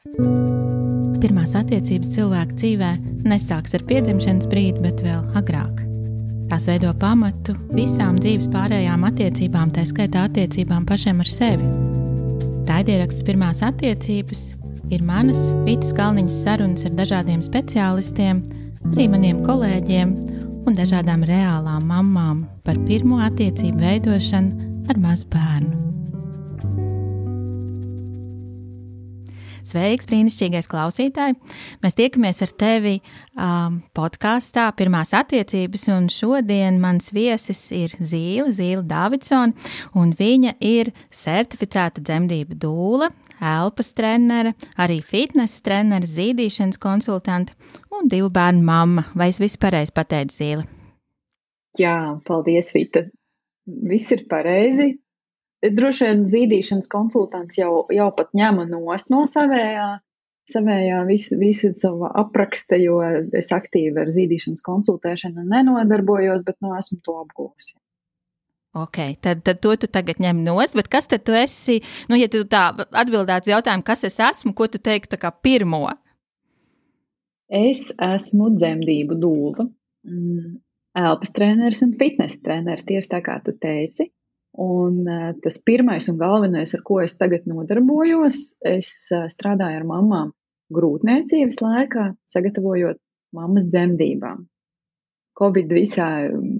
Pirmās attiecības cilvēka dzīvē nesāks ar piedzimšanas brīdi, bet vēl agrāk. Tās veido pamatu visām dzīves pārējām attiecībām, tā skaitā attiecībām pašiem ar sevi. Raidieraksts pirmās attiecības ir manas Vitas Kalniņas sarunas ar dažādiem speciālistiem, arī maniem kolēģiem un dažādām reālām mamām par pirmo attiecību veidošanu ar mazu bērnu. Sveiks, brīnišķīgais klausītāj! Mēs tiekamies ar tevi um, podkāstā Pirmās attiecības, un šodien mans viesis ir Zīle, Zīle Davidsona, un viņa ir certificēta dzemdību dūle, elpas trenere, arī fitnesa trenere, zīdīšanas konsultante un divu bērnu mamma. Vai es visu pareizi pateicu, Zīle? Jā, paldies, Vita! Viss ir pareizi droši vien zīdīšanas konsultants jau, jau pat ņēma nost no savējā, savējā visu, visu savu apraksta, jo es aktīvi ar zīdīšanas konsultēšanu nenodarbojos, bet nu esmu to apgūsi. Ok, tad, tad to tu tagad ņem nost, bet kas tad tu esi, nu, ja tu tā atbildētu jautājumu, kas es esmu, ko tu teiktu tā kā pirmo? Es esmu dzemdību dūla, mm, elpas treneris un fitnesa treneris, tieši tā kā tu teici. Un uh, tas pirmais un galvenais, ar ko es tagad nodarbojos, es uh, strādāju ar mamām grūtniecības laikā, sagatavojot mammas dzemdībām. Covid visā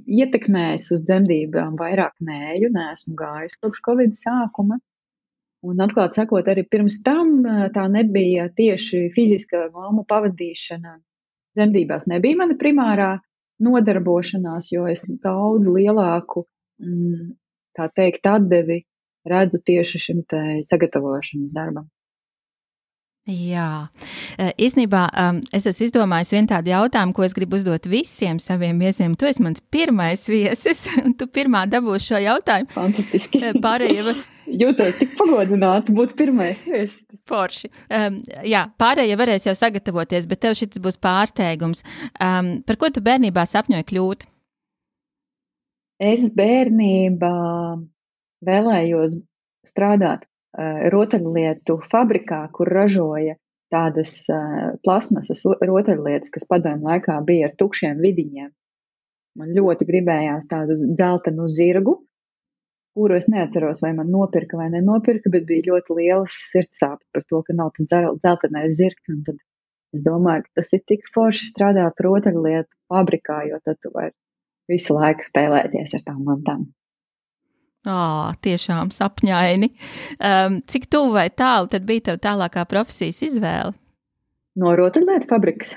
ietekmēs uz dzemdībām vairāk nēju, neesmu gājusi kopš Covid sākuma. Un atklāt sakot, arī pirms tam tā nebija tieši fiziska mammu pavadīšana. Dzemdībās nebija mana primārā nodarbošanās, jo es daudz lielāku mm, tā teikt, atdevi redzu tieši šim sagatavošanas darbam. Jā, e, īstenībā um, es esmu izdomājis vienu tādu jautājumu, ko es gribu uzdot visiem saviem viesiem. Tu esi mans pirmais viesis, un tu pirmā dabūsi šo jautājumu. Fantastiski. E, pārējie var. Jūtos tik pagodināti būt pirmais viesis. Forši. Um, jā, pārējie varēs jau sagatavoties, bet tev šis būs pārsteigums. Um, par ko tu bērnībā sapņoji kļūt? Es bērnībā vēlējos strādāt uh, rotaļlietu fabrikā, kur ražoja tādas uh, plasmasas rotaļlietas, kas padomju laikā bija ar tukšiem vidiņiem. Man ļoti gribējās tādu dzeltenu zirgu, kuru es neatceros, vai man nopirka vai nenopirka, bet bija ļoti lielas sirdsāpes par to, ka nav tas dzeltenais zirgs. Un tad es domāju, ka tas ir tik forši strādāt rotaļlietu fabrikā, jo tad tu vari visu laiku spēlēties ar tām mantām. Oh, tiešām sapņaini. Um, cik tuvu vai tālu tad bija tev tālākā profesijas izvēle? No rotaļlietu fabrikas.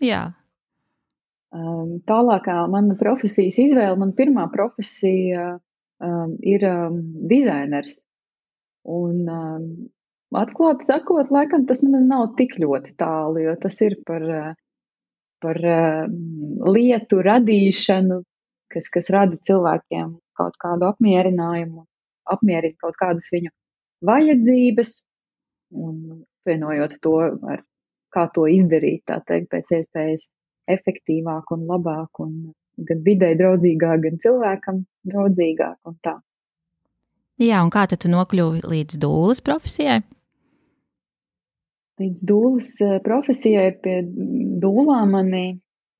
Jā. Um, tālākā mana profesijas izvēle, man pirmā profesija um, ir um, dizainers. Un um, atklāti sakot, laikam tas nemaz nav tik ļoti tālu, jo tas ir par uh, par uh, lietu radīšanu, kas, kas rada cilvēkiem kaut kādu apmierinājumu, apmierina kaut kādas viņu vajadzības, un vienojot to ar kā to izdarīt, tā teikt, pēc iespējas efektīvāk un labāk, un gan videi draudzīgāk, gan cilvēkam draudzīgāk un tā. Jā, un kā tad tu nokļuvi līdz dūles profesijai? Līdz dūles eh, profesijai pie dūlām mani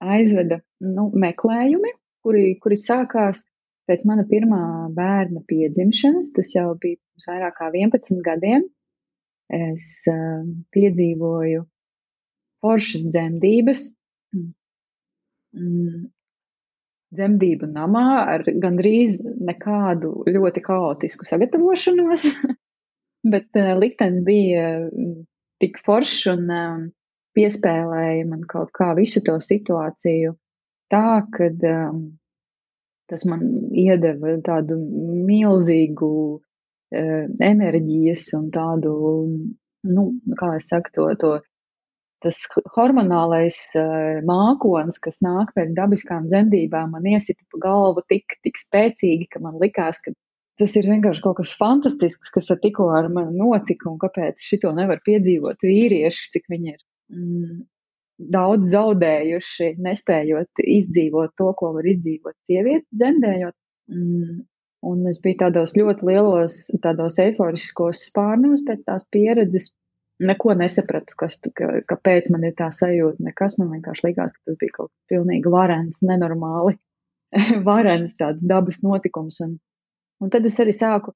aizveda nu, meklējumi, kuri, kuri sākās pēc mana pirmā bērna piedzimšanas. Tas jau bija pirms vairāk kā 11 gadiem. Es uh, piedzīvoju foršas dzemdības. Mm, dzemdību namā ar gandrīz nekādu ļoti haotisku sagatavošanos, bet uh, liktenis bija tik foršs un um, piespēlēja man kaut kā visu to situāciju tā, ka um, tas man iedeva tādu milzīgu uh, enerģijas un tādu, nu, kā es saku, to, to tas hormonālais uh, mākons, kas nāk pēc dabiskām dzemdībām, man iesita pa galvu tik, tik spēcīgi, ka man likās, ka tas ir vienkārši kaut kas fantastisks, kas ar tikko ar mani notika, un kāpēc šito nevar piedzīvot vīrieši, cik viņi ir mm, daudz zaudējuši, nespējot izdzīvot to, ko var izdzīvot sieviete, dzemdējot. Mm, un es biju tādos ļoti lielos, tādos eiforiskos spārnos pēc tās pieredzes, neko nesapratu, kas, tu, ka, kāpēc man ir tā sajūta. Nekas man vienkārši likās, ka tas bija kaut kas pilnīgi varens, nenormāli varens tāds dabas notikums. Un, un tad es arī sāku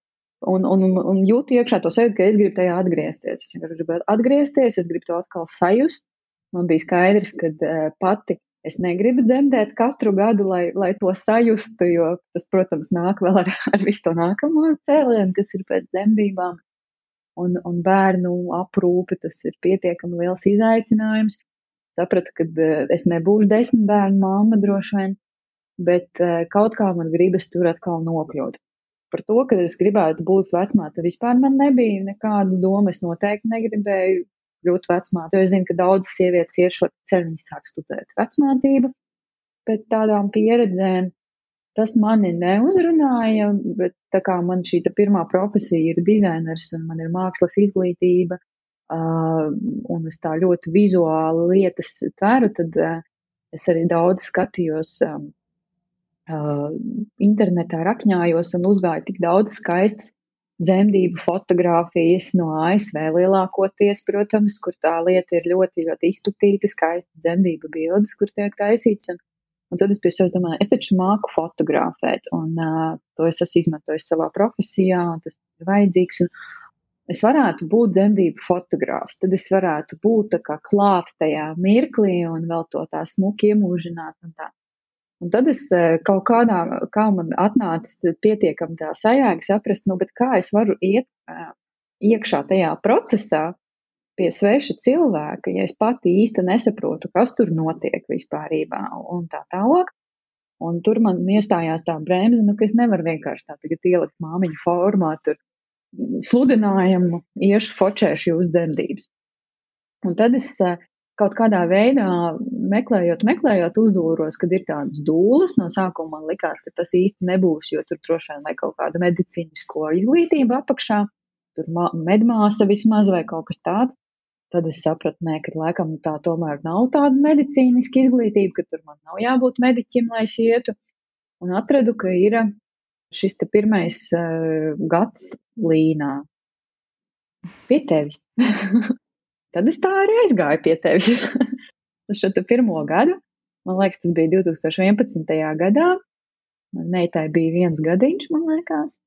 un, un, un jūtu iekšā to sajūtu, ka es gribu tajā atgriezties. Es gribu atgriezties, es gribu to atkal sajust. Man bija skaidrs, ka uh, pati es negribu dzemdēt katru gadu, lai, lai to sajustu, jo tas, protams, nāk vēl ar, ar visu to nākamo cēlienu, kas ir pēc dzemdībām un, un bērnu aprūpe, tas ir pietiekami liels izaicinājums. Sapratu, ka uh, es nebūšu desmit bērnu mamma droši vien, bet uh, kaut kā man gribas tur atkal nokļūt. Par to, ka es gribētu būt vecmāte, vispār man nebija nekāda doma. Es noteikti negribēju kļūt vecmāte, jo es zinu, ka daudzas sievietes iet šo ceļu, viņas sāk studēt vecmātību pēc tādām pieredzēm tas mani neuzrunāja, bet tā kā man šī pirmā profesija ir dizainers un man ir mākslas izglītība, uh, un es tā ļoti vizuāli lietas tveru, tad uh, es arī daudz skatījos um, internetā, rakņājos un uzgāju tik daudz skaistas dzemdību fotografijas no ASV lielākoties, protams, kur tā lieta ir ļoti, ļoti izplatīta, skaistas dzemdību bildes, kur tiek taisīts. Un, Un tad es pie sevis domāju, es taču māku fotografēt, un uh, to es esmu izmantojis savā profesijā, un tas ir vajadzīgs. Un es varētu būt dzemdību fotogrāfs, tad es varētu būt tā kā klāt tajā mirklī un vēl to tā smuki iemūžināt un tā. Un tad es kaut kādā, kā man atnāca pietiekami tā sajēga saprast, nu, bet kā es varu iet iekšā tajā procesā, pie sveša cilvēka, ja es pati īsti nesaprotu, kas tur notiek vispārībā un tā tālāk. Un tur man iestājās tā bremze, nu, ka es nevaru vienkārši tā tagad ielikt māmiņu formā, tur sludinājumu, iešu fočēšu jūs dzemdības. Un tad es eh, kaut kādā veidā meklējot, meklējot, uzdūros, kad ir tādas dūlas. No sākuma man likās, ka tas īsti nebūs, jo tur droši vien vajag kaut kādu medicīnisko izglītību apakšā, tur medmāsa vismaz vai kaut kas tāds. Tad es sapratu, nē, ka laikam tā tomēr nav tāda medicīniska izglītība, ka tur man nav jābūt mediķim, lai es ietu. Un atradu, ka ir šis te pirmais uh, gads līnā pie tevis. Tad es tā arī aizgāju pie tevis. Uz šo pirmo gadu, man liekas, tas bija 2011. gadā. Meitai bija viens gadiņš, man liekas.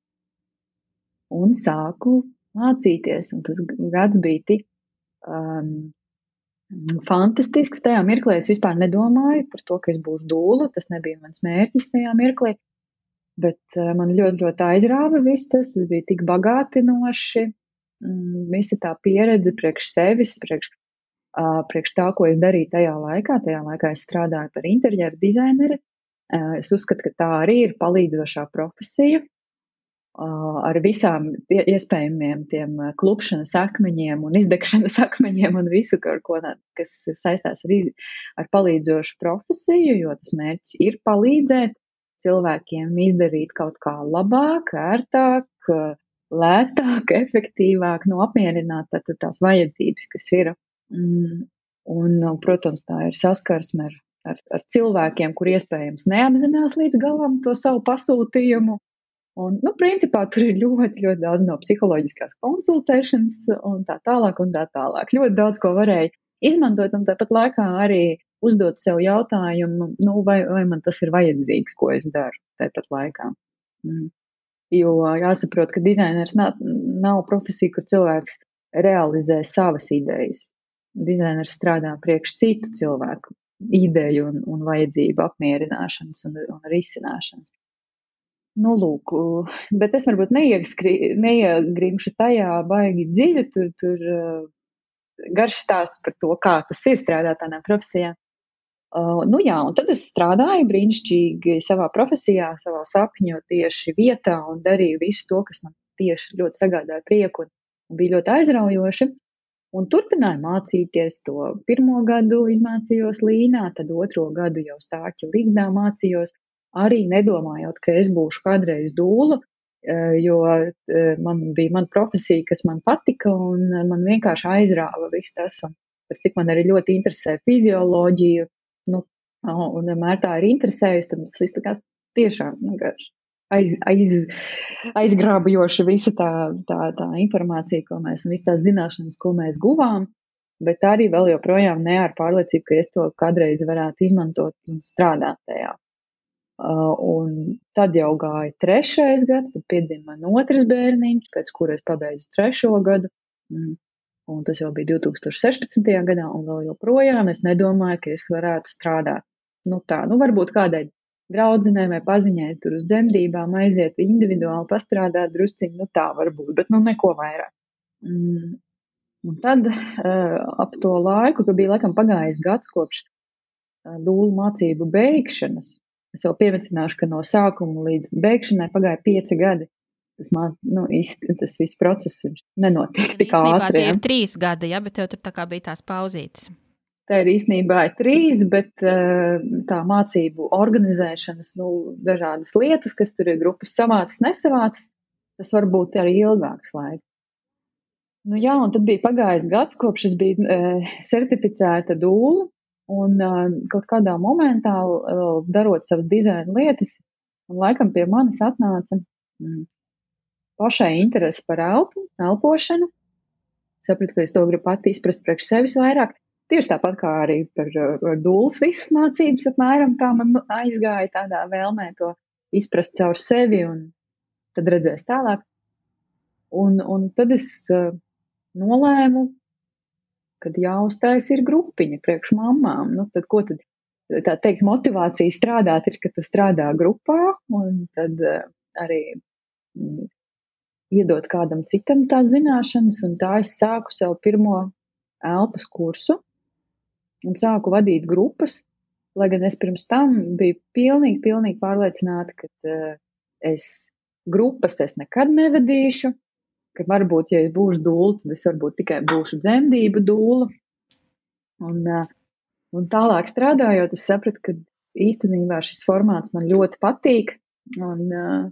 Un sāku mācīties, un tas gads bija tik um, fantastisks. Tajā mirklī es vispār nedomāju par to, ka es būšu dūla. Tas nebija mans mērķis tajā mirklī. Bet uh, man ļoti, ļoti aizrāva viss tas. Tas bija tik bagātinoši. Mm, visa tā pieredze priekš sevis, priekš, uh, priekš tā, ko es darīju tajā laikā. Tajā laikā es strādāju par interjeru dizaineri. Uh, es uzskatu, ka tā arī ir palīdzošā profesija ar visām iespējamiem tiem klupšanas akmeņiem un izdegšanas akmeņiem un visu, ar ko, kas saistās ar, ar palīdzošu profesiju, jo tas mērķis ir palīdzēt cilvēkiem izdarīt kaut kā labāk, ērtāk, lētāk, efektīvāk, no apmierināt tātad tās vajadzības, kas ir. Mm, un, protams, tā ir saskarsme ar, ar, ar cilvēkiem, kur iespējams neapzinās līdz galam to savu pasūtījumu, Un, nu, principā tur ir ļoti, ļoti daudz no psiholoģiskās konsultēšanas un tā tālāk un tā tālāk. Ļoti daudz ko varēja izmantot un tāpat laikā arī uzdot sev jautājumu, nu, vai, vai man tas ir vajadzīgs, ko es daru tāpat laikā. Mm. Jo jāsaprot, ka dizainers nav, nav profesija, kur cilvēks realizē savas idejas. Dizainers strādā priekš citu cilvēku ideju un, un vajadzību apmierināšanas un, un risināšanas. Nu, lūk, bet es varbūt neiegrimšu tajā baigi dziļi. Tur, tur uh, garš stāsts par to, kā tas ir strādāt tādā profesijā. Uh, nu jā, un tad es strādāju brīnišķīgi savā profesijā, savā sapņu tieši vietā un darīju visu to, kas man tieši ļoti sagādāja prieku un, bija ļoti aizraujoši. Un turpināju mācīties to pirmo gadu, izmācījos līnā, tad otro gadu jau stāķi līgzdā mācījos arī nedomājot, ka es būšu kādreiz dūla, eh, jo eh, man bija mana profesija, kas man patika, un man vienkārši aizrāva viss tas, un par cik man arī ļoti interesē fizioloģija, nu, un vienmēr tā ir interesējusi, tad tas viss tā kā tiešām vienkārši aiz, aiz, aizgrābujoša visa tā, tā, tā informācija, ko mēs, un visas tās zināšanas, ko mēs guvām, bet arī vēl joprojām ne ar pārliecību, ka es to kādreiz varētu izmantot un strādāt tajā. Uh, un tad jau gāja trešais gads, tad piedzima man otrs bērniņš, pēc kura es pabeidzu trešo gadu. Un tas jau bija 2016. gadā, un vēl joprojām es nedomāju, ka es varētu strādāt. Nu tā, nu varbūt kādai draudzenei vai paziņai tur uz dzemdībām aiziet individuāli pastrādāt drusciņi, nu tā varbūt, bet nu neko vairāk. Mm. Un tad uh, ap to laiku, kad bija laikam pagājis gads kopš uh, dūlu mācību beigšanas, es vēl piemetināšu, ka no sākuma līdz beigšanai pagāja pieci gadi. Tas, man, nu, īsti, tas viss process nenotiek tik ātri. Tie ir trīs gadi, ja, bet tev tur tā kā bija tās pauzītes. Tā ir īstenībā ir trīs, bet eh, tā mācību organizēšanas, nu, dažādas lietas, kas tur ir grupas savācas, nesavācas, tas var būt arī ilgāks laiks. Nu, jā, un tad bija pagājis gads, kopš es biju uh, certificēta dūla, un uh, kaut kādā momentā, uh, darot savas dizaina lietas, un laikam pie manis atnāca mm, pašai interese par elpu, elpošanu. Sapratu, ka es to gribu pati izprast priekš sevis vairāk. Tieši tāpat kā arī par, par dūles visas mācības, apmēram tā man aizgāja tādā vēlmē to izprast caur sevi un tad redzēs tālāk. Un, un tad es uh, nolēmu, kad jāuztais ir grupiņa priekš mamām. Nu, tad ko tad, tā teikt, motivācija strādāt ir, ka tu strādā grupā un tad uh, arī mm, iedot kādam citam tās zināšanas, un tā es sāku savu pirmo elpas kursu un sāku vadīt grupas, lai gan es pirms tam biju pilnīgi, pilnīgi pārliecināta, ka uh, es grupas es nekad nevadīšu, ka varbūt, ja es būšu dūla, tad es varbūt tikai būšu dzemdību dūla. Un, uh, un tālāk strādājot, es sapratu, ka īstenībā šis formāts man ļoti patīk, un, uh,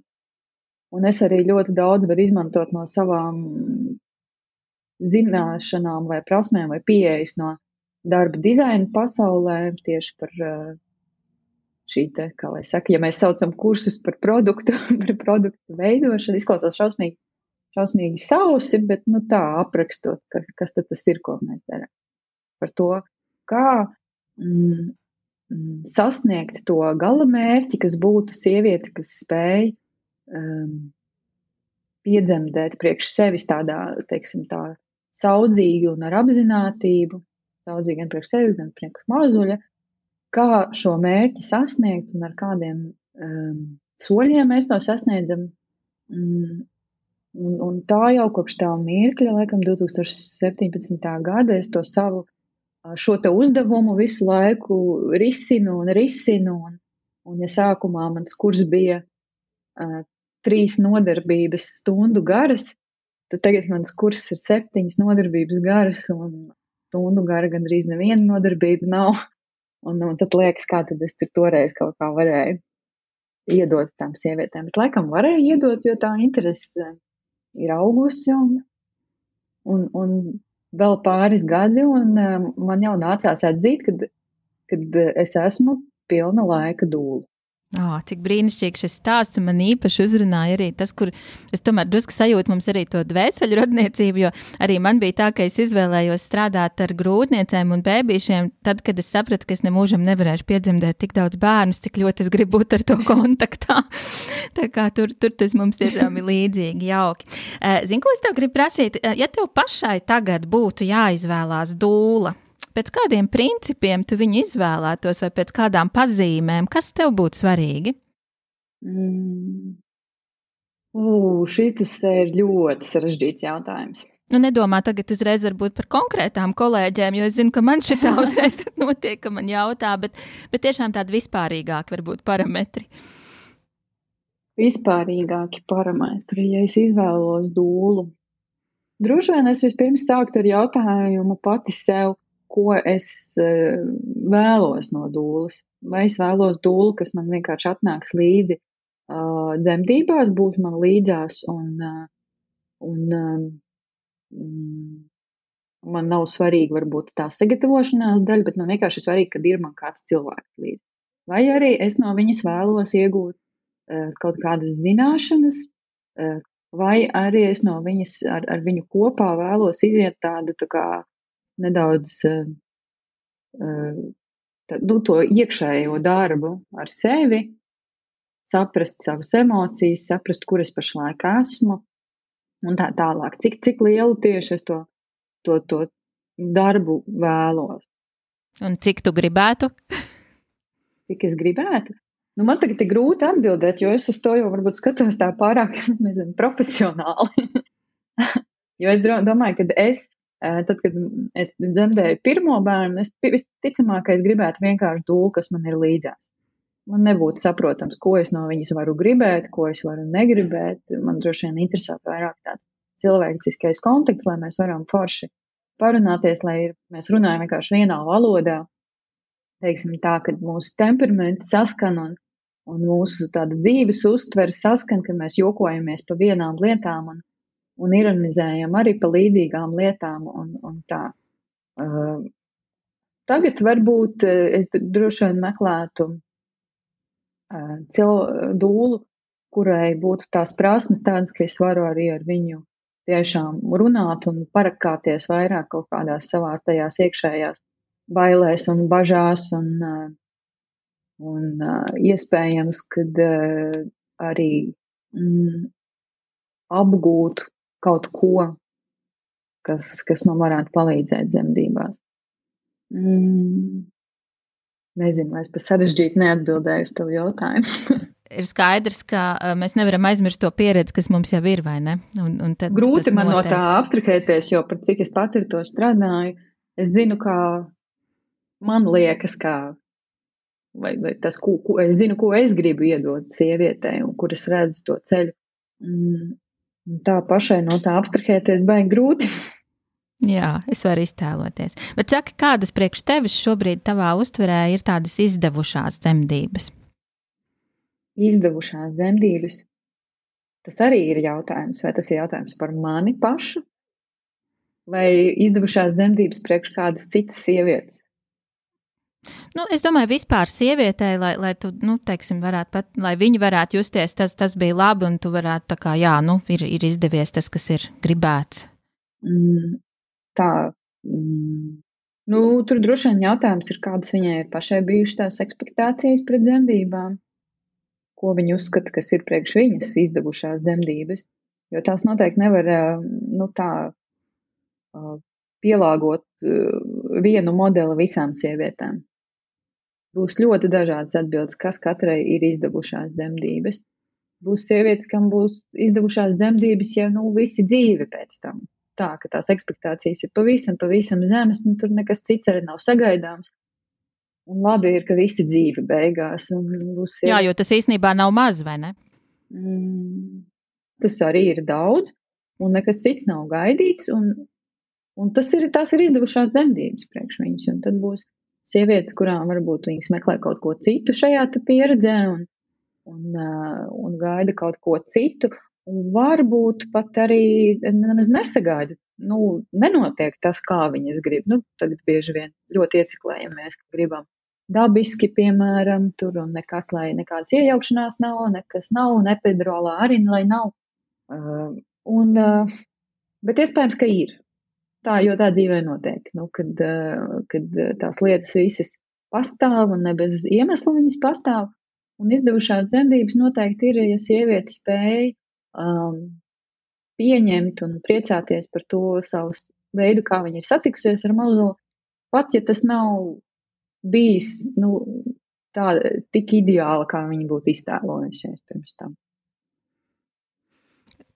un es arī ļoti daudz varu izmantot no savām zināšanām vai prasmēm vai pieejas no darba dizaina pasaulē tieši par uh, šī te, kā lai saka, ja mēs saucam kursus par produktu, par produktu veidošanu, izklausās šausmīgi, šausmīgi sausi, bet, nu, tā aprakstot, ka, kas tad tas ir, ko mēs darām. Par to, kā mm, mm, sasniegt to gala mērķi, kas būtu sieviete, kas spēj um, piedzemdēt priekš sevis tādā, teiksim, tā saudzīgi un ar apzinātību, saudzīgi gan priekš sevis, gan priekš mazuļa, kā šo mērķi sasniegt un ar kādiem um, soļiem mēs to sasniedzam. Mm, un, un tā jau kopš tā mirkļa, laikam 2017. gada, es to savu šo te uzdevumu visu laiku risinu un risinu. Un, un ja sākumā mans kurs bija uh, trīs nodarbības stundu garas, tad tagad mans kurs ir septiņas nodarbības garas un stundu gara gandrīz neviena nodarbība nav. Un, un tad liekas, kā tad es tur toreiz kaut kā varēju iedot tām sievietēm. Bet laikam varēja iedot, jo tā interese ir augusi un, un, un vēl pāris gadi, un um, man jau nācās atzīt, kad, kad es esmu pilna laika dūla. Oh, cik brīnišķīgi šis stāsts man īpaši uzrunāja arī tas, kur es tomēr drusku sajūtu mums arī to dvēseli radniecību, jo arī man bija tā, ka es izvēlējos strādāt ar grūtniecēm un bēbīšiem, tad, kad es sapratu, ka es nemūžam nevarēšu piedzemdēt tik daudz bērnus, cik ļoti es gribu būt ar to kontaktā. tā kā tur, tur tas mums tiešām ir līdzīgi jauki. Zinu, ko es tev gribu prasīt, ja tev pašai tagad būtu jāizvēlās dūla, pēc kādiem principiem tu viņu izvēlētos, vai pēc kādām pazīmēm, kas tev būtu svarīgi? Mm. Uh, šis ir ļoti sarežģīts jautājums. Nu, nedomā tagad uzreiz par konkrētām kolēģiem, jo es zinu, ka man šī tā uzreiz notiek, ka man jautā, bet, bet tiešām tādi vispārīgāki varbūt parametri. Vispārīgāki parametri, ja es izvēlos dūlu. Droši vien es vispirms sāktu ar jautājumu pati sev, ko es eh, vēlos no dūles. Vai es vēlos dūlu, kas man vienkārši atnāks līdzi uh, dzemdībās, būs man līdzās un, uh, un um, man nav svarīgi varbūt tā sagatavošanās daļa, bet man vienkārši ir svarīgi, kad ir man kāds cilvēks līdzi. Vai arī es no viņas vēlos iegūt kaut kādas zināšanas, vai arī es no viņas ar, ar viņu kopā vēlos iziet tādu tā kā nedaudz tā, nu, to iekšējo darbu ar sevi, saprast savas emocijas, saprast, kur es pašlaik esmu, un tā tālāk. Cik, cik lielu tieši es to, to, to darbu vēlos. Un cik tu gribētu? cik es gribētu? Nu, man tagad ir grūti atbildēt, jo es uz to jau varbūt skatos tā pārāk, nezinu, profesionāli. jo es domāju, ka es, eh, tad, kad es dzemdēju pirmo bērnu, es visticamākais gribētu vienkārši dūlu, kas man ir līdzās. Man nebūtu saprotams, ko es no viņas varu gribēt, ko es varu negribēt. Man droši vien interesē vairāk tāds cilvēciskais konteksts, lai mēs varam forši parunāties, lai ir, mēs runājam vienkārši vienā valodā. Teiksim tā, ka mūsu temperamenti saskan un, un mūsu tāda dzīves uztvere saskan, ka mēs jokojamies pa vienām lietām un, un ironizējam arī pa līdzīgām lietām un, un tā. Uh, tagad varbūt es droši vien meklētu uh, cil, dūlu, kurai būtu tās prasmes tādas, ka es varu arī ar viņu tiešām runāt un parakāties vairāk kaut kādās savās tajās iekšējās bailēs un bažās un uh, Un iespējams, ka uh, arī mm, apgūt kaut ko, kas, kas man varētu palīdzēt dzemdībās. Mm, nezinu, vai es pa sarežģīti neatbildēju uz tavu jautājumu. ir skaidrs, ka mēs nevaram aizmirst to pieredzi, kas mums jau ir, vai ne? Un, un tad, Grūti man noteikti. no tā abstrahēties, jo par cik es pati ar to strādāju, es zinu, kā man liekas, kā vai, vai tas, ko, ko es zinu, ko es gribu iedot sievietei un kur es redzu to ceļu. Tā pašai no tā abstrahēties baigi grūti. Jā, es varu iztēloties. Bet saka, kādas priekš tevis šobrīd tavā uztverē ir tādas izdevušās dzemdības? Izdevušās dzemdības. Tas arī ir jautājums, vai tas ir jautājums par mani pašu, vai izdevušās dzemdības priekš kādas citas sievietes. Nu, es domāju, vispār sievietei, lai, lai tu, nu, teiksim, varētu pat, lai viņi varētu justies, tas, tas bija labi, un tu varētu tā kā, jā, nu, ir, ir izdevies tas, kas ir gribēts. Mm, tā, mm, nu, tur droši vien jautājums ir, kādas viņai ir pašai bijušas tās ekspektācijas pret dzemdībām, ko viņa uzskata, kas ir priekš viņas izdevušās dzemdības, jo tās noteikti nevar, nu, tā, pielāgot vienu modeli visām sievietēm. Būs ļoti dažādas atbildes, kas katrai ir izdevušās dzemdības. Būs sievietes, kam būs izdevušās dzemdības jau nu, visi dzīvi pēc tam. Tā, ka tās ekspektācijas ir pavisam, pavisam zemes, un tur nekas cits arī nav sagaidāms. Un labi ir, ka visi dzīve beigās. Būs. Jā, jo tas īstenībā nav maz, vai ne? Mm, tas arī ir daudz, un nekas cits nav gaidīts, un, un tas ir, tās ir izdevušās dzemdības priekš viņus, un tad būs sievietes, kurām varbūt viņas meklē kaut ko citu šajā pieredzē un, un, un gaida kaut ko citu. Un varbūt pat arī nemaz nesagaida. Nu, nenotiek tas, kā viņas grib. Nu, tagad bieži vien ļoti ieciklējamies, ka gribam dabiski, piemēram, tur un nekas, lai nekādas iejaukšanās nav, nekas nav, un epidurālā arī lai nav. Uh, un, uh, bet iespējams, ka ir. Tā, jo tā dzīvē notiek, nu, kad, eh, kad tās lietas visas pastāv un ne bez iemesla viņas pastāv. Un izdevušās dzemdības noteikti ir, ja sieviete spēj um, pieņemt un priecāties par to savu veidu, kā viņa ir satikusies ar mazuli, pat ja tas nav bijis nu, tā, tik ideāli, kā viņa būtu iztēlojusies pirms tam.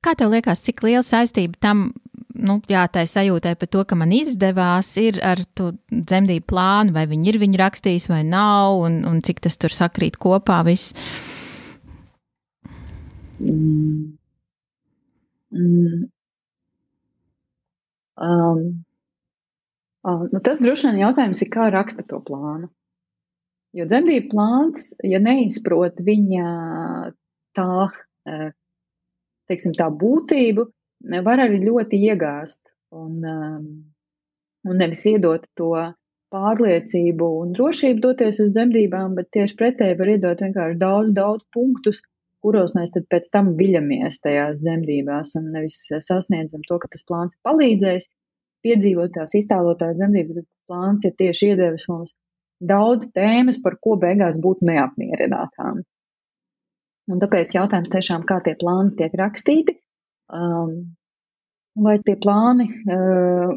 Kā tev liekas, cik liela saistība tam nu, jā, tā sajūtai par to, ka man izdevās, ir ar to dzemdību plānu, vai viņi ir viņu rakstījis vai nav, un, un cik tas tur sakrīt kopā viss. Mm. Mm. Um, uh, nu tas droši vien jautājums ir, kā raksta to plānu. Jo dzemdību plāns, ja neizprot viņa tā, teiksim, tā būtību, var arī ļoti iegāzt un, um, un nevis iedot to pārliecību un drošību doties uz dzemdībām, bet tieši pretēji var iedot vienkārši daudz, daudz punktus, kuros mēs tad pēc tam viļamies tajās dzemdībās un nevis sasniedzam to, ka tas plāns ir palīdzējis piedzīvot tās iztālotās dzemdības, bet plāns ir tieši iedevis mums daudz tēmas, par ko beigās būt neapmierinātām. Un tāpēc jautājums tiešām, kā tie plāni tiek rakstīti, um, vai tie plāni uh,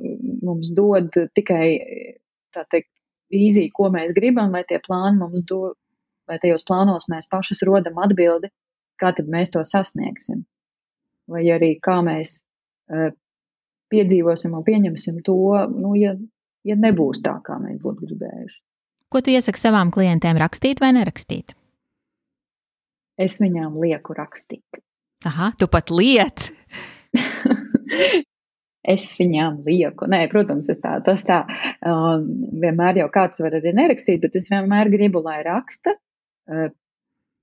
mums dod tikai, teikt, vīziju, ko mēs gribam, vai tie plāni mums dod, vai tajos plānos mēs pašas rodam atbildi, kā tad mēs to sasniegsim. Vai arī kā mēs uh, piedzīvosim un pieņemsim to, nu, ja, ja nebūs tā, kā mēs būtu gribējuši. Ko tu iesaki savām klientēm rakstīt vai nerakstīt? Es viņām lieku rakstīt. Aha, tu pat liec! es viņām lieku. Nē, protams, es tā, tas tā, um, vienmēr jau kāds var arī nerakstīt, bet es vienmēr gribu, lai raksta. Uh,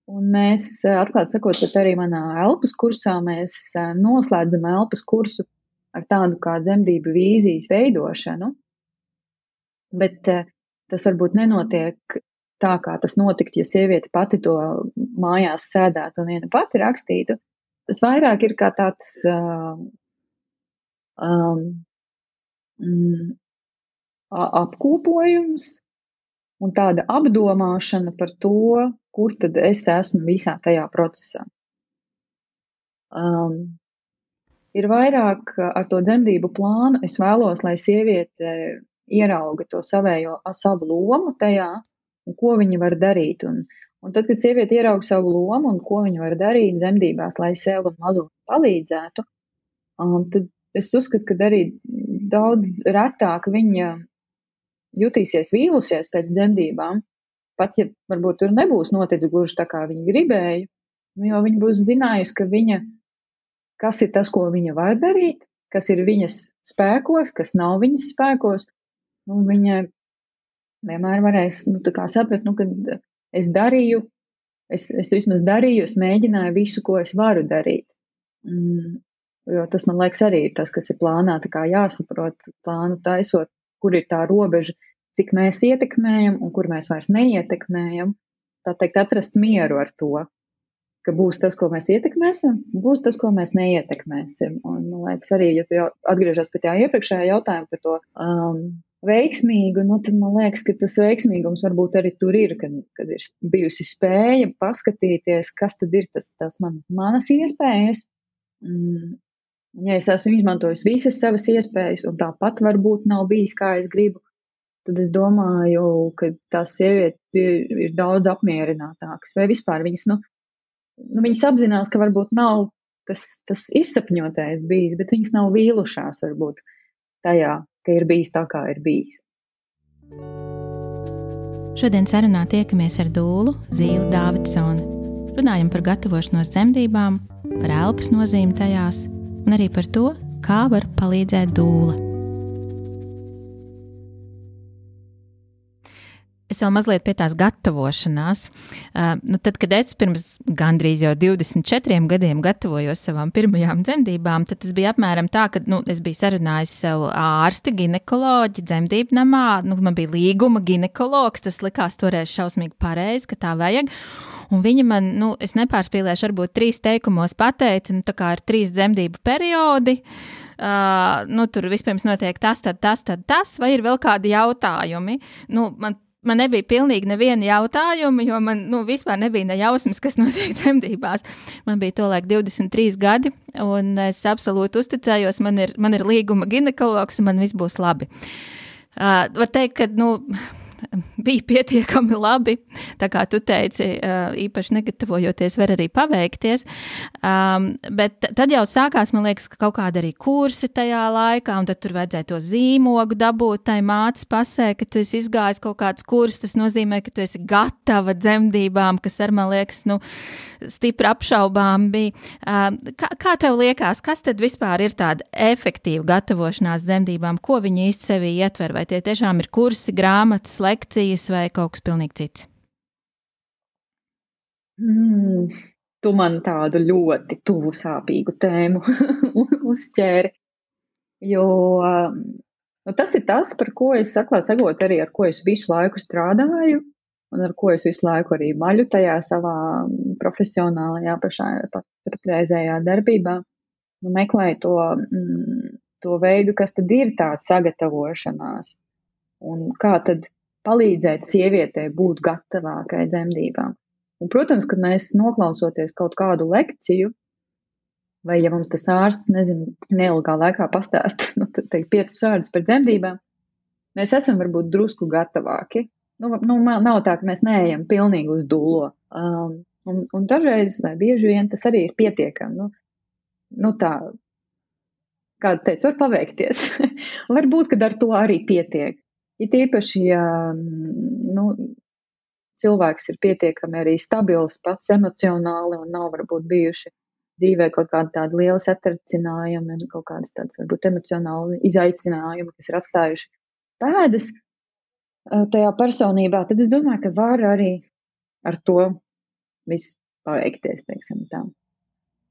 un mēs, atklāt sakot, pat arī manā elpas kursā, mēs uh, noslēdzam elpas kursu ar tādu kā dzemdību vīzijas veidošanu, bet uh, tas varbūt nenotiek tā, kā tas notiktu, ja sieviete pati to mājās sēdētu un viena pati rakstītu. Tas vairāk ir kā tāds uh, um, mm, apkopojums un tāda apdomāšana par to, kur tad es esmu visā tajā procesā. Um, ir vairāk ar to dzemdību plānu. Es vēlos, lai sieviete ierauga to savējo savu lomu tajā un ko viņa var darīt. Un, un tad, kad sieviete ierauga savu lomu un ko viņa var darīt dzemdībās, lai sev un mazulim palīdzētu, um, tad es uzskatu, ka arī daudz retāk viņa jutīsies vīlusies pēc dzemdībām, pat ja varbūt tur nebūs noticis gluži tā, kā viņa gribēja, jo viņa būs zinājusi, ka viņa, kas ir tas, ko viņa var darīt, kas ir viņas spēkos, kas nav viņas spēkos, un viņa vienmēr varēs, nu, tā kā saprast, nu, ka es darīju, es, es vismaz darīju, es mēģināju visu, ko es varu darīt. Mm, Jo tas, man liekas, arī ir tas, kas ir plānā, tā kā jāsaprot plānu taisot, kur ir tā robeža, cik mēs ietekmējam un kur mēs vairs neietekmējam. Tā teikt, atrast mieru ar to, ka būs tas, ko mēs ietekmēsim, būs tas, ko mēs neietekmēsim. Un, man liekas, arī, ja tu atgriežas pie tā iepriekšējā jautājuma par to um, veiksmīgu, nu, tad man liekas, ka tas veiksmīgums varbūt arī tur ir, kad, kad ir bijusi spēja paskatīties, kas tad ir tas, tas man, manas iespējas. Mm, ja es esmu izmantojis visas savas iespējas, un tāpat varbūt nav bijis, kā es gribu, tad es domāju, ka tās sievietes ir, ir daudz apmierinātākas. Vai vispār viņas, nu, nu, viņas apzinās, ka varbūt nav tas, tas izsapņotais bijis, bet viņas nav vīlušās varbūt tajā, ka ir bijis tā, kā ir bijis. Šodien sarunā tiekamies ar Dūlu Zīli Dāvidsoni. Runājam par gatavošanos dzemdībām, par elpas nozīmi tajās un arī par to, kā var palīdzēt dūle. Es vēl mazliet pie tās gatavošanās. Uh, nu tad, kad es pirms gandrīz jau 24 gadiem gatavojos savām pirmajām dzemdībām, tad tas bija apmēram tā, ka nu, es biju sarunājis savu ārsti, ginekoloģi, dzemdību namā. Nu, man bija līguma ginekologs, tas likās toreiz šausmīgi pareizi, ka tā vajag. Un viņa man, nu, es nepārspīlēšu, varbūt trīs teikumos pateica, nu, tā kā ir trīs dzemdību periodi. Uh, nu, tur vispirms notiek tas, tad tas, tad tas, vai ir vēl kādi jautājumi. Nu, man man nebija pilnīgi neviena jautājuma, jo man nu, vispār nebija ne jausmas, kas notiek dzemdībās. Man bija tolaik 23 gadi, un es absolūti uzticējos, man ir, man ir līguma ginekologs, un man viss būs labi. Uh, var teikt, ka, nu, bija pietiekami labi. Tā kā tu teici, īpaši negatavojoties, var arī paveikties. Um, bet tad jau sākās, man liekas, kaut kāda arī kursi tajā laikā, un tad tur vajadzēja to zīmogu dabūt tai mātes pasē, ka tu esi izgājis kaut kāds kurs. Tas nozīmē, ka tu esi gatava dzemdībām, kas ar man liekas, nu, stipri apšaubām bija. Um, kā, kā tev liekas, kas tad vispār ir tāda efektīva gatavošanās dzemdībām? Ko viņi īsti sevī ietver? Vai tie tiešām ir kursi, grāmatas, lekcijas vai kaut kas pilnīgi cits? Mm, tu man tādu ļoti tuvu sāpīgu tēmu uzķēri. Jo nu, tas ir tas, par ko es atklāti sakot, arī ar ko es visu laiku strādāju. un ar ko es visu laiku arī maļu tajā savā profesionālajā pašā pat, patreizējā darbībā, nu, meklēju to, mm, to veidu, kas tad ir tā sagatavošanās un kā tad palīdzēt sievietei būt gatavākai dzemdībām. Un, protams, kad mēs noklausoties kaut kādu lekciju, vai ja mums tas ārsts, nezinu, neilgā laikā pastāst, nu, tad teikt piecus vārdus par dzemdībām, mēs esam varbūt drusku gatavāki. Nu, nu, nav tā, ka mēs neejam pilnīgi uz dūlo. Um, un, un dažreiz, vai bieži vien, tas arī ir pietiekami. Nu, nu tā, kā teicu, var paveikties. Varbūt, ka ar to arī pietiek. It īpaši, ja nu, cilvēks ir pietiekami arī stabils pats emocionāli un nav varbūt bijuši dzīvē kaut kāda tāda liela satricinājuma un kaut kādas tādas varbūt emocionāli izaicinājumi, kas ir atstājuši pēdas tajā personībā, tad es domāju, ka var arī ar to viss paveikties, teiksim tā.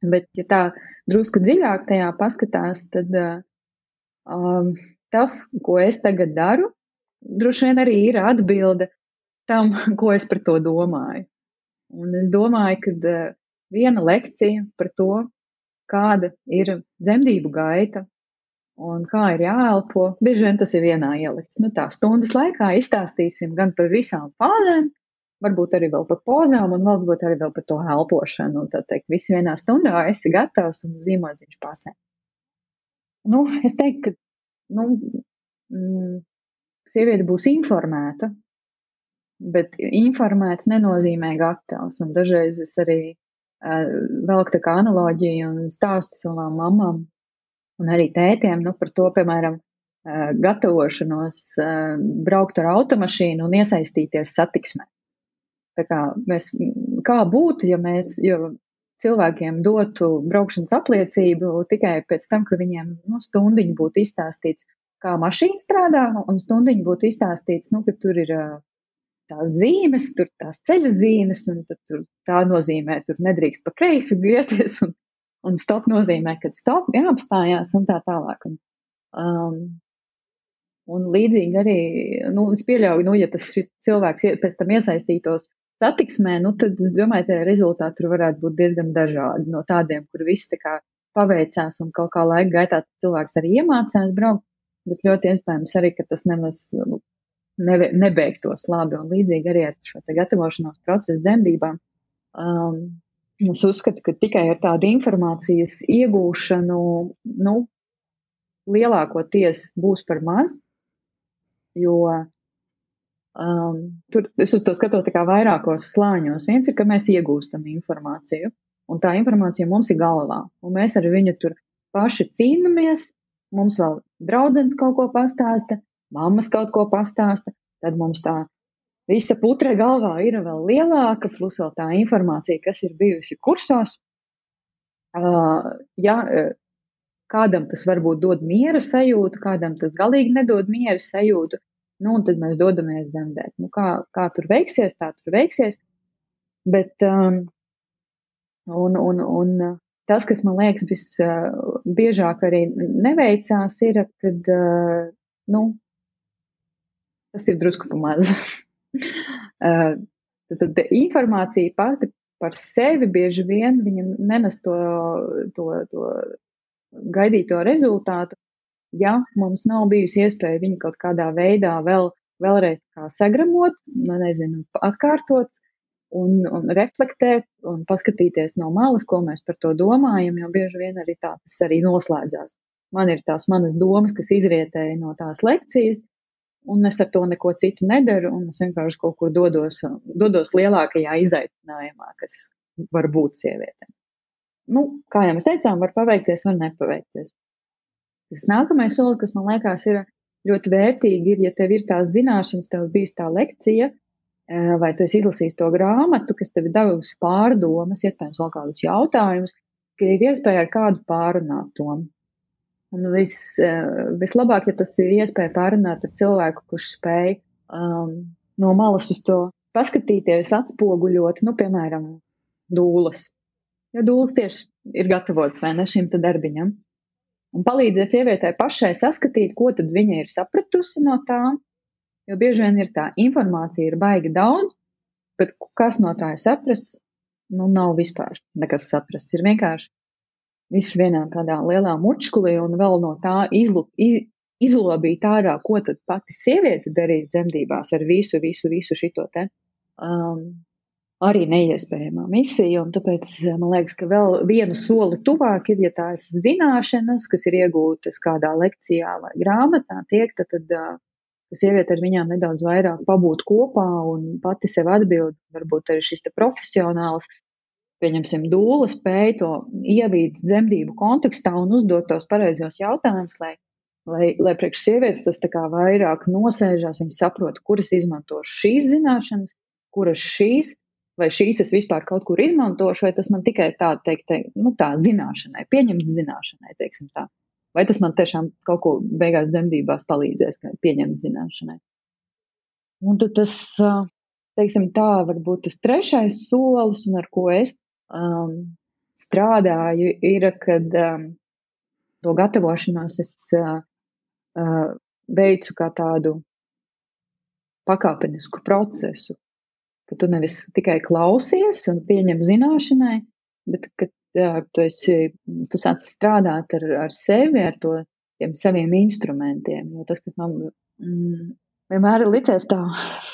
Bet, ja tā drusku dziļāk tajā paskatās, tad um, tas, ko es tagad daru, droši vien arī ir atbilde tam, ko es par to domāju. Un es domāju, ka uh, viena lekcija par to, kāda ir dzemdību gaita un kā ir jāelpo, bieži vien tas ir vienā ielikts. Nu, tā stundas laikā izstāstīsim gan par visām fāzēm, varbūt arī vēl par pozām un varbūt arī vēl par to elpošanu. Un tā teikt, visi vienā stundā esi gatavs un zīmodziņš pasē. Nu, es teiktu, ka, nu, mm, sieviete būs informēta bet informēts nenozīmē gatavs. Un dažreiz es arī uh, velku tā kā analoģiju un stāstu savām mamām un arī tētiem, nu, par to, piemēram, uh, gatavošanos uh, braukt ar automašīnu un iesaistīties satiksmē. Tā kā mēs, kā būtu, ja mēs, jo cilvēkiem dotu braukšanas apliecību tikai pēc tam, ka viņiem, nu, stundiņu būtu izstāstīts, kā mašīna strādā, un stundiņu būtu izstāstīts, nu, ka tur ir tās zīmes, tur tās ceļa zīmes, un tur tā nozīmē, tur nedrīkst pa kreisi griezties, un, un stop nozīmē, ka stop jāapstājās un tā tālāk. Un, um, un līdzīgi arī, nu, es pieļauju, nu, ja tas šis cilvēks pēc tam iesaistītos satiksmē, nu, tad es domāju, ka rezultāti tur varētu būt diezgan dažādi no tādiem, kur viss tā kā paveicās un kaut kā laika gaitā cilvēks arī iemācās braukt, bet ļoti iespējams arī, ka tas nemaz nu, neve, nebeigtos labi. Un līdzīgi arī ar šo gatavošanos procesu dzemdībām. Um, es uzskatu, ka tikai ar tādu informācijas iegūšanu, nu, lielākoties būs par maz, jo um, tur es uz to skatos vairākos slāņos. Viens ir, ka mēs iegūstam informāciju, un tā informācija mums ir galvā, un mēs ar viņu tur paši cīnāmies. Mums vēl draudzens kaut ko pastāsta, mammas kaut ko pastāsta, tad mums tā visa putre galvā ir vēl lielāka, plus vēl tā informācija, kas ir bijusi kursos. Uh, ja kādam tas varbūt dod miera sajūtu, kādam tas galīgi nedod miera sajūtu, nu, un tad mēs dodamies dzemdēt. Nu, kā, kā tur veiksies, tā tur veiksies. Bet, um, un, un, un tas, kas man liekas visbiežāk arī neveicās, ir, kad, uh, nu, tas ir drusku pamaz. tad, tad informācija pati par sevi bieži vien viņa nenes to, to, to gaidīto rezultātu, ja mums nav bijusi iespēja viņu kaut kādā veidā vēl, vēlreiz kā sagramot, nu, nezinu, atkārtot un, un reflektēt un paskatīties no malas, ko mēs par to domājam, jo bieži vien arī tā tas arī noslēdzās. Man ir tās manas domas, kas izrietēja no tās lekcijas, un es ar to neko citu nedaru, un es vienkārši kaut kur dodos, dodos lielākajā izaicinājumā, kas var būt sievietēm. Nu, kā jau mēs teicām, var paveikties, var nepaveikties. Tas nākamais solis, kas man liekas ir ļoti vērtīgi, ir, ja tev ir tās zināšanas, tev bijis tā lekcija, vai tu esi izlasījis to grāmatu, kas tev ir devusi pārdomas, iespējams vēl kādus jautājumus, ka ir iespēja ar kādu pārunāt to. Un vis, eh, vislabāk, ja tas ir iespēja pārunāt ar cilvēku, kurš spēj um, no malas uz to paskatīties, atspoguļot, nu, piemēram, dūlas. Jo dūlas tieši ir gatavotas vai ne šim darbiņam. Un palīdzēt sievietē pašai saskatīt, ko tad viņa ir sapratusi no tām. Jo bieži vien ir tā informācija, ir baigi daudz, Bet kas no tā ir saprasts? Nu, nav vispār nekas saprasts. Ir vienkārši viss vienā tādā lielā mučkulī un vēl no tā izlu, iz, izlobīt ārā, ko tad pati sieviete darīs dzemdībās ar visu, visu, visu šito te. Um, arī neiespējamā misija, un tāpēc man liekas, ka vēl vienu soli tuvāk ir, ja tās zināšanas, kas ir iegūtas kādā lekcijā vai grāmatā, tiek, tad, tad ka sieviete ar viņām nedaudz vairāk pabūt kopā un pati sev atbild, varbūt arī šis profesionāls, pieņemsim, dūla spēja to ievīt dzemdību kontekstā un uzdot tos pareizos jautājumus, lai, lai, lai priekš sievietes tas tā kā vairāk nosēžās, viņas saprot, kuras izmantošu šīs zināšanas, kuras šīs, vai šīs es vispār kaut kur izmantošu, vai tas man tikai tā teikt, te, nu tā zināšanai, pieņemt zināšanai, teiksim tā. Vai tas man tiešām kaut ko beigās dzemdībās palīdzēs, pieņemt zināšanai. Un tad tas, teiksim tā, varbūt tas trešais solis, un ar ko es um, strādāju, ir, kad um, to gatavošanos es uh, veicu kā tādu pakāpenisku procesu, ka tu nevis tikai klausies un pieņem zināšanai, bet ka tu, esi, tu sāc strādāt ar, ar sevi, ar to, tiem saviem instrumentiem. Jo tas, kas man mm, vienmēr ir licies tā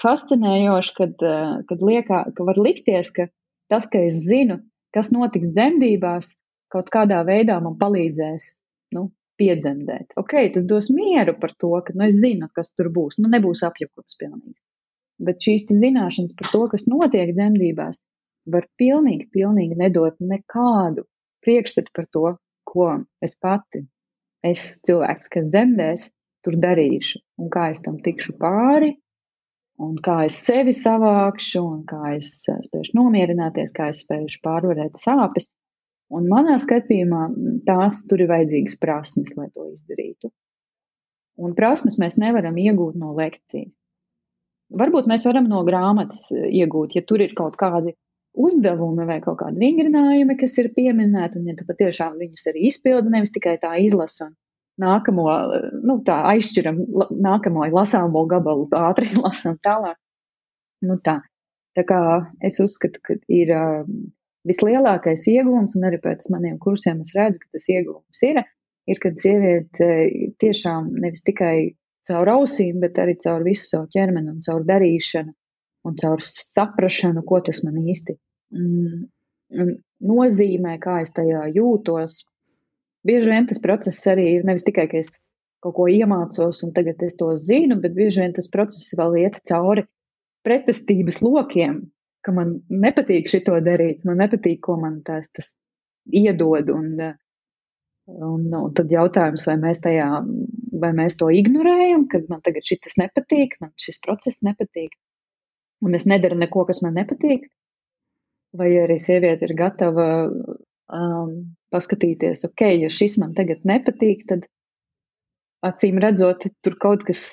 fascinējoši, kad, kad liekā, ka var likties, ka tas, ka es zinu, kas notiks dzemdībās, kaut kādā veidā man palīdzēs nu, piedzemdēt. Ok, tas dos mieru par to, ka nu, es zinu, kas tur būs. Nu, nebūs apjukums pilnīgi. Bet šīs zināšanas par to, kas notiek dzemdībās, var pilnīgi, pilnīgi nedot nekādu priekšstatu par to, ko es pati, es cilvēks, kas dzemdēs, tur darīšu, un kā es tam tikšu pāri, un kā es sevi savākšu, un kā es eh, spēšu nomierināties, kā es spēšu pārvarēt sāpes. Un manā skatījumā tās tur ir vajadzīgas prasmes, lai to izdarītu. Un prasmes mēs nevaram iegūt no lekcijas. Varbūt mēs varam no grāmatas eh, iegūt, ja tur ir kaut kādi uzdevumi vai kaut kādi vingrinājumi, kas ir pieminēti, un ja tu patiešām viņus arī izpildi, nevis tikai tā izlasi un nākamo, nu, tā aizšķiram nākamo lasāmo gabalu ātri lasam tālāk. Nu tā. Tā kā es uzskatu, ka ir um, vislielākais iegūms, un arī pēc maniem kursiem es redzu, ka tas iegūms ir, ir, kad sieviete tiešām nevis tikai caur ausīm, bet arī caur visu savu ķermeni un caur darīšanu un caur saprašanu, ko tas man īsti nozīmē, kā es tajā jūtos. Bieži vien tas process arī ir nevis tikai, ka es kaut ko iemācos un tagad es to zinu, bet bieži vien tas process vēl iet cauri pretestības lokiem, ka man nepatīk šito darīt, man nepatīk, ko man tās, tas iedod. Un, un, un tad jautājums, vai mēs tajā, vai mēs to ignorējam, kad man tagad šis nepatīk, man šis process nepatīk, un es nedaru neko, kas man nepatīk, vai arī sieviete ir gatava um, paskatīties, ok, ja šis man tagad nepatīk, tad acīm redzot, tur kaut kas,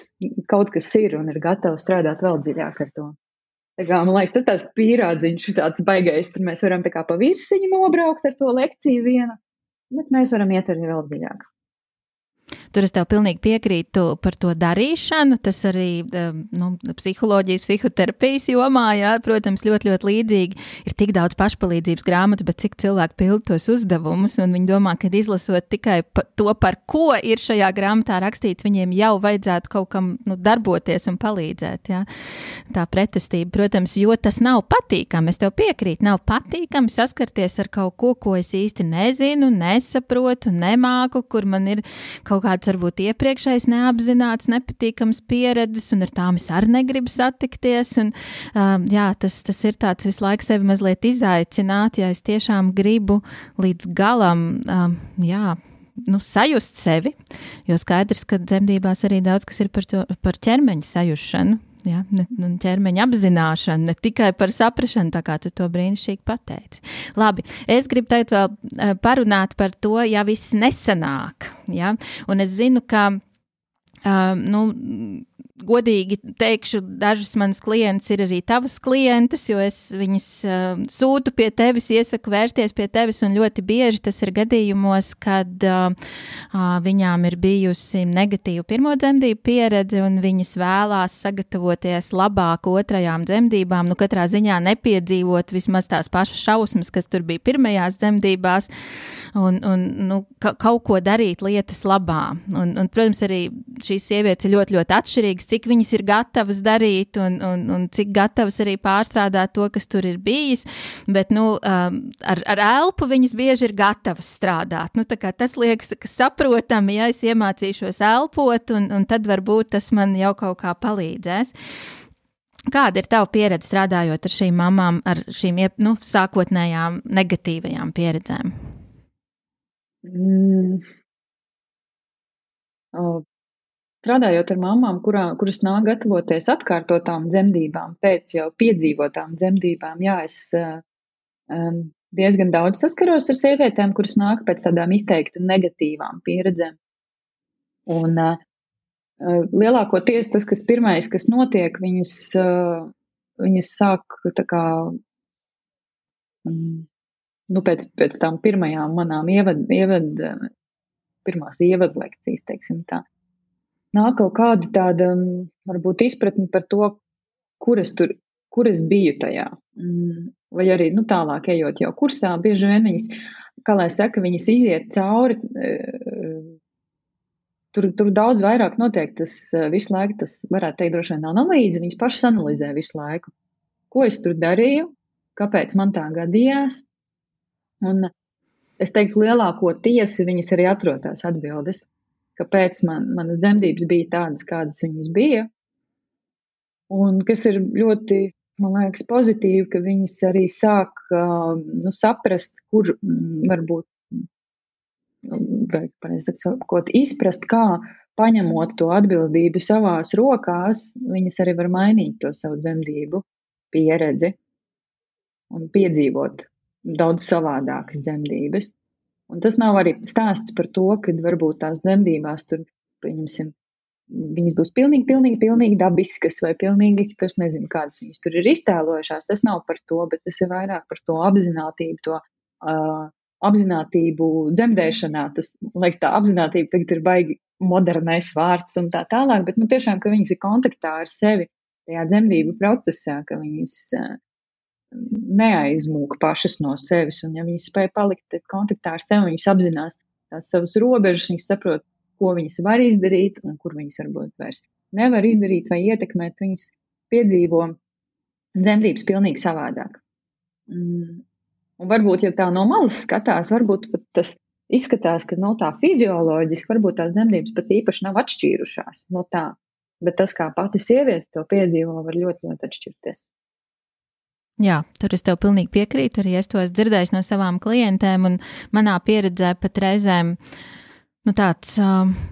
kaut kas ir un ir gatava strādāt vēl dziļāk ar to. Tā kā, man liekas, tas tāds pīrādziņš, tāds baigais, tur mēs varam tā kā pa virsiņu nobraukt ar to lekciju vienu, bet mēs varam iet arī vēl dziļāk. Tur es tev pilnīgi piekrītu par to darīšanu. Tas arī nu, psiholoģijas, psihoterapijas jomā, jā, protams, ļoti, ļoti līdzīgi. Ir tik daudz pašpalīdzības grāmatu, bet cik cilvēki pild tos uzdevumus, un viņi domā, ka izlasot tikai pa to, par ko ir šajā grāmatā rakstīts, viņiem jau vajadzētu kaut kam nu, darboties un palīdzēt. Jā. Tā pretestība, protams, jo tas nav patīkami. Es tev piekrītu, nav patīkami saskarties ar kaut ko, ko es īsti nezinu, nesaprotu, nemāku, kur man ir kaut kāds kāds varbūt iepriekšējais neapzināts, nepatīkams pieredzes, un ar tām es arī negribu satikties. Un, um, jā, tas, tas ir tāds visu laiku sevi mazliet izaicināt, ja es tiešām gribu līdz galam, um, jā, nu, sajust sevi. Jo skaidrs, ka dzemdībās arī daudz kas ir par, to, par ķermeņa sajūšanu. Ja, ne, nu, ķermeņa apzināšana, ne tikai par saprāšanu, tā kā tu to brīnišķīgi pateici. Labi, es gribu teikt vēl uh, parunāt par to, ja viss nesanāk. Ja? Un es zinu, ka uh, nu, godīgi teikšu, dažas manas klientes ir arī tavas klientes, jo es viņas uh, sūtu pie tevis, iesaku vērsties pie tevis, un ļoti bieži tas ir gadījumos, kad uh, viņām ir bijusi negatīva pirmo dzemdību pieredze, un viņas vēlās sagatavoties labāk otrajām dzemdībām, nu katrā ziņā nepiedzīvot vismaz tās pašas šausmas, kas tur bija pirmajās dzemdībās, un, un nu, ka, kaut ko darīt lietas labā. Un, un, protams, arī šīs sievietes ir ļoti, ļoti atšķirīgas atkarīgs, cik viņas ir gatavas darīt un, un, un cik gatavas arī pārstrādāt to, kas tur ir bijis. Bet nu, um, ar, ar elpu viņas bieži ir gatavas strādāt. Nu, tas liekas saprotami, ja es iemācīšos elpot, un, un tad varbūt tas man jau kaut kā palīdzēs. Kāda ir tava pieredze strādājot ar šīm mamām, ar šīm nu, sākotnējām negatīvajām pieredzēm? Mm. Oh, strādājot ar mamām, kurā, kuras nāk gatavoties atkārtotām dzemdībām, pēc jau piedzīvotām dzemdībām, jā, es um, diezgan daudz saskaros ar sievietēm, kuras nāk pēc tādām izteikti negatīvām pieredzēm. Un uh, lielākoties tas, kas pirmais, kas notiek, viņas, uh, viņas sāk tā kā, um, nu, pēc, pēc tām pirmajām manām ievad, ievad, pirmās ievadlekcijas, teiksim tā nāk kaut kāda tāda, mm, varbūt, izpratne par to, kur es tur, kur es biju tajā. Mm, vai arī, nu, tālāk ejot jau kursā, bieži vien viņas, kā lai saka, viņas iziet cauri. E, tur, tur daudz vairāk notiek tas e, visu laiku, tas varētu teikt, droši vien analīze. Viņas pašas analizē visu laiku. Ko es tur darīju, kāpēc man tā gadījās. Un es teiktu, lielāko tiesu viņas arī atrod tās atbildes kāpēc man, manas dzemdības bija tādas, kādas viņas bija. Un kas ir ļoti, man liekas, pozitīvi, ka viņas arī sāk nu, saprast, kur mm, varbūt, vai pareizi sakot, izprast, kā paņemot to atbildību savās rokās, viņas arī var mainīt to savu dzemdību pieredzi un piedzīvot daudz savādākas dzemdības. Un tas nav arī stāsts par to, ka varbūt tās dzemdībās tur, pieņemsim, viņas būs pilnīgi, pilnīgi, pilnīgi dabiskas vai pilnīgi, tas nezinu, kādas viņas tur ir iztēlojušās. Tas nav par to, bet tas ir vairāk par to apzinātību, to uh, apzinātību dzemdēšanā. Tas, liekas, tā apzinātība tagad ir baigi modernais vārds un tā tālāk, bet, nu, tiešām, ka viņas ir kontaktā ar sevi tajā dzemdību procesā, ka viņas uh, neaizmūk pašas no sevis. Un, ja viņas spēj palikt kontaktā ar sevi, viņas apzinās tās savas robežas, viņas saprot, ko viņas var izdarīt un kur viņas varbūt vairs nevar izdarīt vai ietekmēt. Viņas piedzīvo dzemdības pilnīgi savādāk. Mm. Un varbūt, ja tā no malas skatās, varbūt pat tas izskatās, ka no tā fizioloģiski varbūt tās dzemdības pat īpaši nav atšķīrušās no tā. Bet tas, kā pati sieviete to piedzīvo, var ļoti, ļoti atšķirties. Jā, tur es tev pilnīgi piekrītu. Arī es to esmu dzirdējis no savām klientēm, un manā pieredzē pat reizēm nu, tāds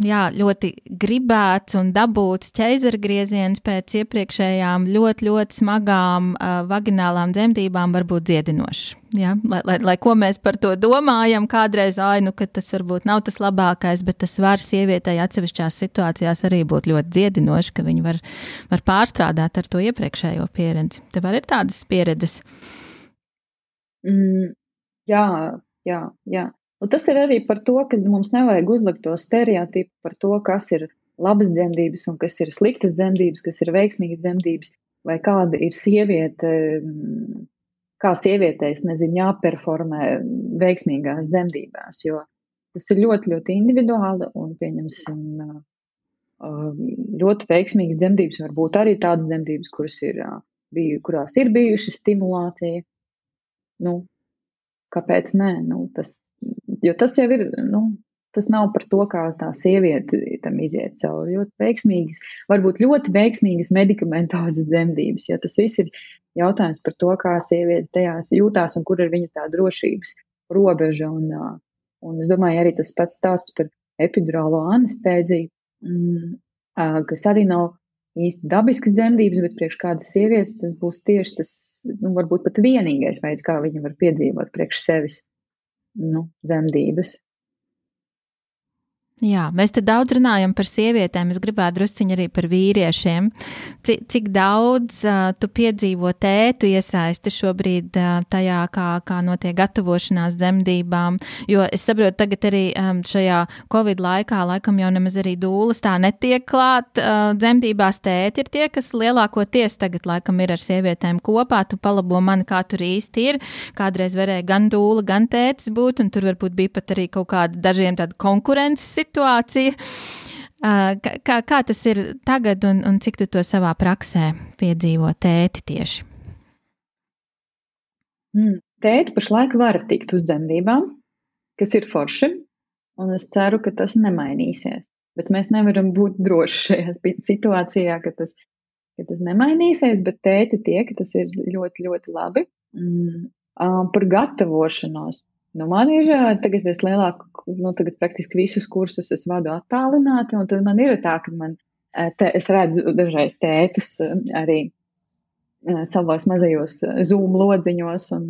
jā, ļoti gribēts un dabūts ķeizargrieziens pēc iepriekšējām ļoti, ļoti smagām uh, vaginālām dzemdībām var būt dziedinošs. Ja? Lai, lai, lai ko mēs par to domājam, kādreiz, ai, nu, ka tas varbūt nav tas labākais, bet tas var sievietei atsevišķās situācijās arī būt ļoti dziedinoši, ka viņi var, var pārstrādāt ar to iepriekšējo pieredzi. Tev arī ir tādas pieredzes? Mm, jā, jā, jā. Un tas ir arī par to, ka mums nevajag uzlikt to stereotipu par to, kas ir labas dzemdības un kas ir sliktas dzemdības, kas ir veiksmīgas dzemdības, vai kāda ir sieviete, mm, kā sievietei, nezinu, jāperformē veiksmīgās dzemdībās, jo tas ir ļoti, ļoti individuāli un, pieņemsim, ļoti veiksmīgas dzemdības var būt arī tādas dzemdības, kuras ir, biju, kurās ir bijuši stimulācija. Nu, kāpēc nē? Nu, tas Jo tas jau ir, nu, tas nav par to, kā tā sieviete tam iziet cauri. Ļoti veiksmīgas, varbūt ļoti veiksmīgas medikamentozes dzemdības, jo tas viss ir jautājums par to, kā sieviete tajās jūtās un kur ir viņa tā drošības robeža. Un, un es domāju, arī tas pats stāsts par epidurālo anestēziju, mm, kas arī nav īsti dabiskas dzemdības, bet priekš kādas sievietes tas būs tieši tas, nu, varbūt pat vienīgais veids, kā viņa var piedzīvot priekš sevis nu, dzemdības. Jā, mēs te daudz runājam par sievietēm. Es gribētu drusciņi arī par vīriešiem. Cik, cik daudz uh, tu piedzīvo tētu iesaisti šobrīd uh, tajā, kā, kā notiek gatavošanās dzemdībām? Jo es saprotu, tagad arī um, šajā Covid laikā laikam jau nemaz arī dūlas tā netiek klāt. Uh, dzemdībās tēti ir tie, kas lielākoties tagad laikam ir ar sievietēm kopā. Tu palabo mani, kā tur īsti ir. Kādreiz varēja gan dūla, gan tētis būt, un tur varbūt bija pat arī kaut kāda dažiem tāda konkurences situācija situācija. Kā, kā tas ir tagad un, un cik tu to savā praksē piedzīvo tēti tieši? Mm, tēti pašlaik var tikt uz dzemdībām, kas ir forši, un es ceru, ka tas nemainīsies. Bet mēs nevaram būt droši šajā situācijā, ka tas, ka tas nemainīsies, bet tēti tiek, tas ir ļoti, ļoti labi. Mm, par gatavošanos. Nu, man ir tagad es lielāku, nu, tagad praktiski visus kursus es vadu attālināti, un tad man ir tā, ka man, te, es redzu dažreiz tētus arī savos mazajos Zoom lodziņos, un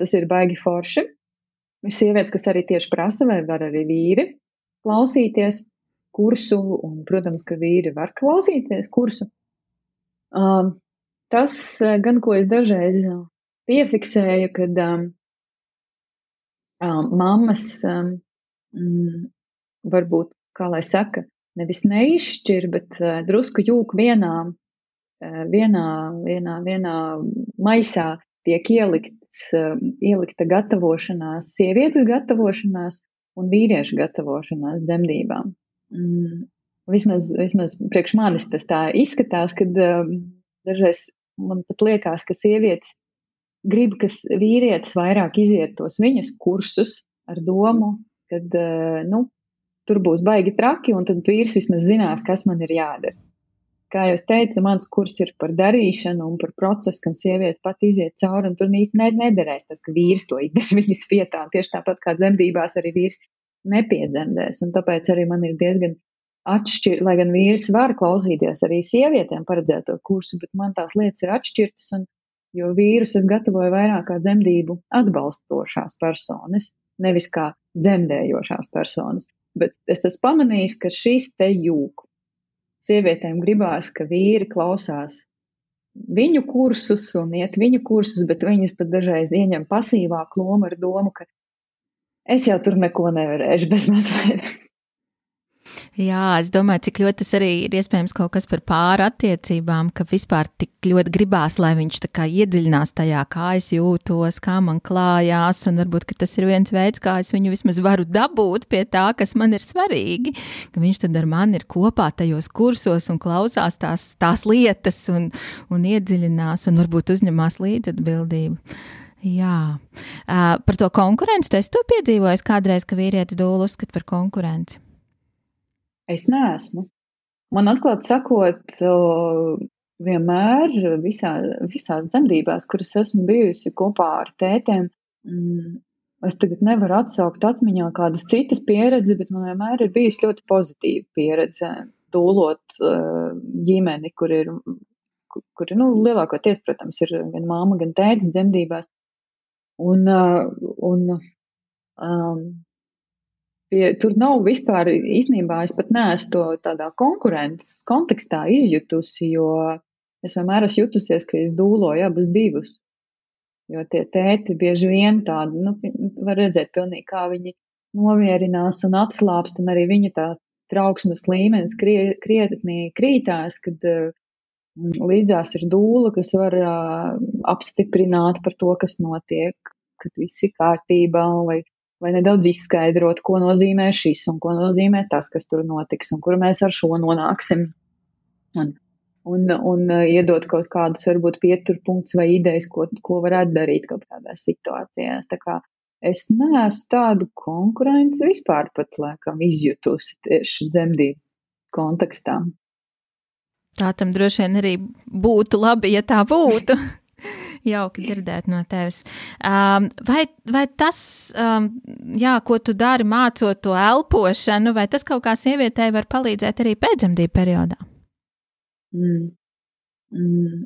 tas ir baigi forši. Ir sievietes, kas arī tieši prasa, vai var arī vīri klausīties kursu, un, protams, ka vīri var klausīties kursu. Um, tas, gan ko es dažreiz piefiksēju, kad um, um, mammas um, varbūt, kā lai saka, nevis neizšķir, bet uh, drusku jūk vienā, uh, vienā, vienā, vienā maisā tiek ielikts, uh, ielikta gatavošanās, sievietes gatavošanās un vīriešu gatavošanās dzemdībām. Mm, vismaz, vismaz priekš manis tas tā izskatās, kad um, dažreiz man pat liekas, ka sievietes grib, ka vīrietis vairāk iziet tos viņas kursus ar domu, ka eh, nu, tur būs baigi traki, un tad vīrs vismaz zinās, kas man ir jādara. Kā jau teicu, mans kurs ir par darīšanu un par procesu, kam sieviete pat iziet cauri, un tur īsti nederēs tas, ka vīrs to izdara viņas vietā. Tieši tāpat kā dzemdībās arī vīrs nepiedzemdēs, un tāpēc arī man ir diezgan atšķirti, lai gan vīrs var klausīties arī sievietēm paredzēto kursu, bet man tās lietas ir atšķirtas, un jo vīrus es gatavoju vairāk kā dzemdību atbalstošās personas, nevis kā dzemdējošās personas. Bet es esmu pamanījis, ka šis te jūk. Sievietēm gribās, ka vīri klausās viņu kursus un iet viņu kursus, bet viņas pat dažreiz ieņem pasīvāku lomu ar domu, ka es jau tur neko nevarēšu bez mazliet. Jā, es domāju, cik ļoti tas arī ir iespējams kaut kas par pāri attiecībām, ka vispār tik ļoti gribās, lai viņš tā kā iedziļinās tajā, kā es jūtos, kā man klājās, un varbūt tas ir viens veids, kā es viņu vismaz varu dabūt pie tā, kas man ir svarīgi, ka viņš tad ar mani ir kopā tajos kursos un klausās tās, tās lietas un, un iedziļinās un varbūt uzņemās līdzatbildību. Jā, uh, par to konkurenci. Es to piedzīvoju kādreiz, ka vīrietis dūlu uzskata par konkurenci. Es neesmu. Man atklāt sakot, vienmēr visā, visās dzemdībās, kuras esmu bijusi kopā ar tētēm, mm, es tagad nevaru atsaukt atmiņā kādas citas pieredzes, bet man vienmēr ir bijusi ļoti pozitīva pieredze dūlot ģimeni, kur ir, kur ir, nu, lielākoties, protams, ir gan māma, gan tētis dzemdībās. Un, un um, Pie, tur nav vispār, īstenībā es pat neesmu to tādā konkurences kontekstā izjutusi, jo es vienmēr esmu jutusies, ka es dūloju abus divus. Jo tie tēti bieži vien tādi, nu, var redzēt pilnīgi, kā viņi nomierinās un atslāpst, un arī viņa tā trauksmes līmenis krie, krietni krītās, kad uh, līdzās ir dūla, kas var uh, apstiprināt par to, kas notiek, kad viss ir kārtībā, vai vai nedaudz izskaidrot, ko nozīmē šis un ko nozīmē tas, kas tur notiks un kur mēs ar šo nonāksim. Un, un, un uh, iedot kaut kādus, varbūt, pieturpunktus vai idejas, ko, ko varētu darīt kaut kādās situācijās. Tā kā es neesmu tādu konkurenci vispār pat, laikam, izjutusi tieši dzemdību kontekstā. Tā tam droši vien arī būtu labi, ja tā būtu. Jauki dzirdēt no tevis. Um, vai, vai tas, um, jā, ko tu dari, mācot to elpošanu, vai tas kaut kā sievietei var palīdzēt arī pēcdzemdību periodā? Mm. Mm.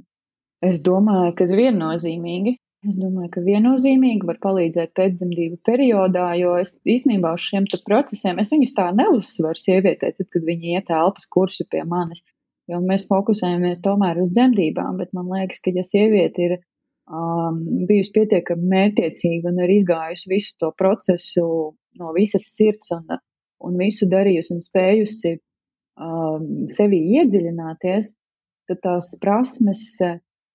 Es domāju, ka viennozīmīgi. Es domāju, ka viennozīmīgi var palīdzēt pēcdzemdību periodā, jo es īstenībā uz šiem procesiem, es viņus tā neuzsveru sievietē, tad, kad viņi iet elpas kursu pie manis, jo mēs fokusējamies tomēr uz dzemdībām, bet man liekas, ka ja sieviete ir um, bijusi pietiekami mērķiecīga un ir izgājusi visu to procesu no visas sirds un, un visu darījusi un spējusi um, sevi iedziļināties, tad tās prasmes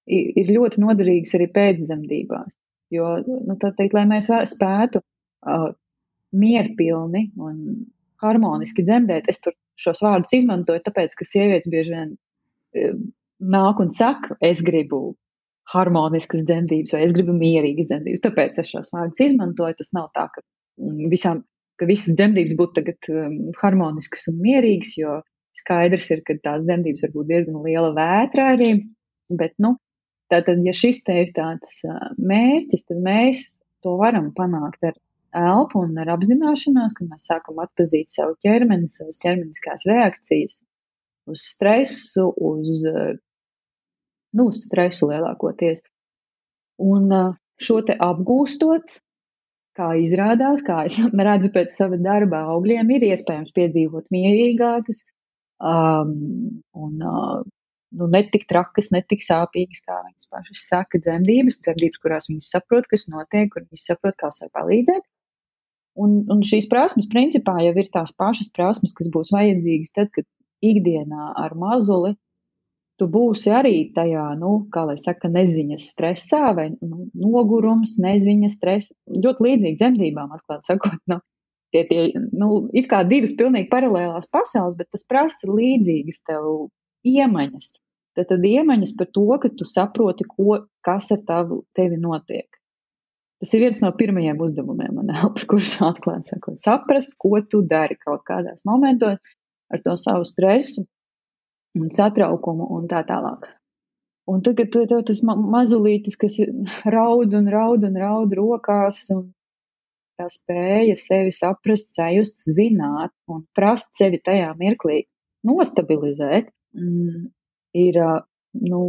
ir ļoti noderīgas arī pēcdzemdībās. Jo, nu, tā teikt, lai mēs spētu uh, mierpilni un harmoniski dzemdēt, es tur šos vārdus izmantoju, tāpēc, ka sievietes bieži vien uh, nāk un saka, es gribu harmoniskas dzemdības, vai es gribu mierīgas dzemdības. Tāpēc es šos vārdus izmantoju. Tas nav tā, ka visām, ka visas dzemdības būtu tagad um, harmoniskas un mierīgas, jo skaidrs ir, ka tās dzemdības var būt diezgan liela vētra arī. Bet, nu, Tātad, ja šis te ir tāds mērķis, tad mēs to varam panākt ar elpu un ar apzināšanos, kad mēs sākam atpazīt savu ķermeni, savas ķermeniskās reakcijas uz stresu, uz, nu, uz stresu lielākoties. Un šo te apgūstot, kā izrādās, kā es redzu pēc sava darba augļiem, ir iespējams piedzīvot mierīgākas um, un uh, nu, netik trakas, netik sāpīgas, kā viņas pašas saka, dzemdības, dzemdības, kurās viņas saprot, kas notiek, kur viņas saprot, kā sev palīdzēt. Un, un šīs prasmes, principā, jau ir tās pašas prasmes, kas būs vajadzīgas tad, kad ikdienā ar mazuli tu būsi arī tajā, nu, kā lai saka, neziņas stresā vai nu, nogurums, neziņas stresa. Ļoti līdzīgi dzemdībām, atklāt sakot, nu, tie, tie, nu, it kā divas pilnīgi paralēlās pasaules, bet tas prasa līdzīgas tev iemaņas. Tad, tad iemaņas par to, ka tu saproti, ko, kas ar tavu, tevi notiek. Tas ir viens no pirmajiem uzdevumiem man elpas kursā, atklāt sakot, saprast, ko tu dari kaut kādās momentos ar to savu stresu un satraukumu un tā tālāk. Un tagad tev tas ma mazulītis, kas raud un raud un raud rokās un tā spēja sevi saprast, sajust, zināt un prast sevi tajā mirklī nostabilizēt, mm, ir nu,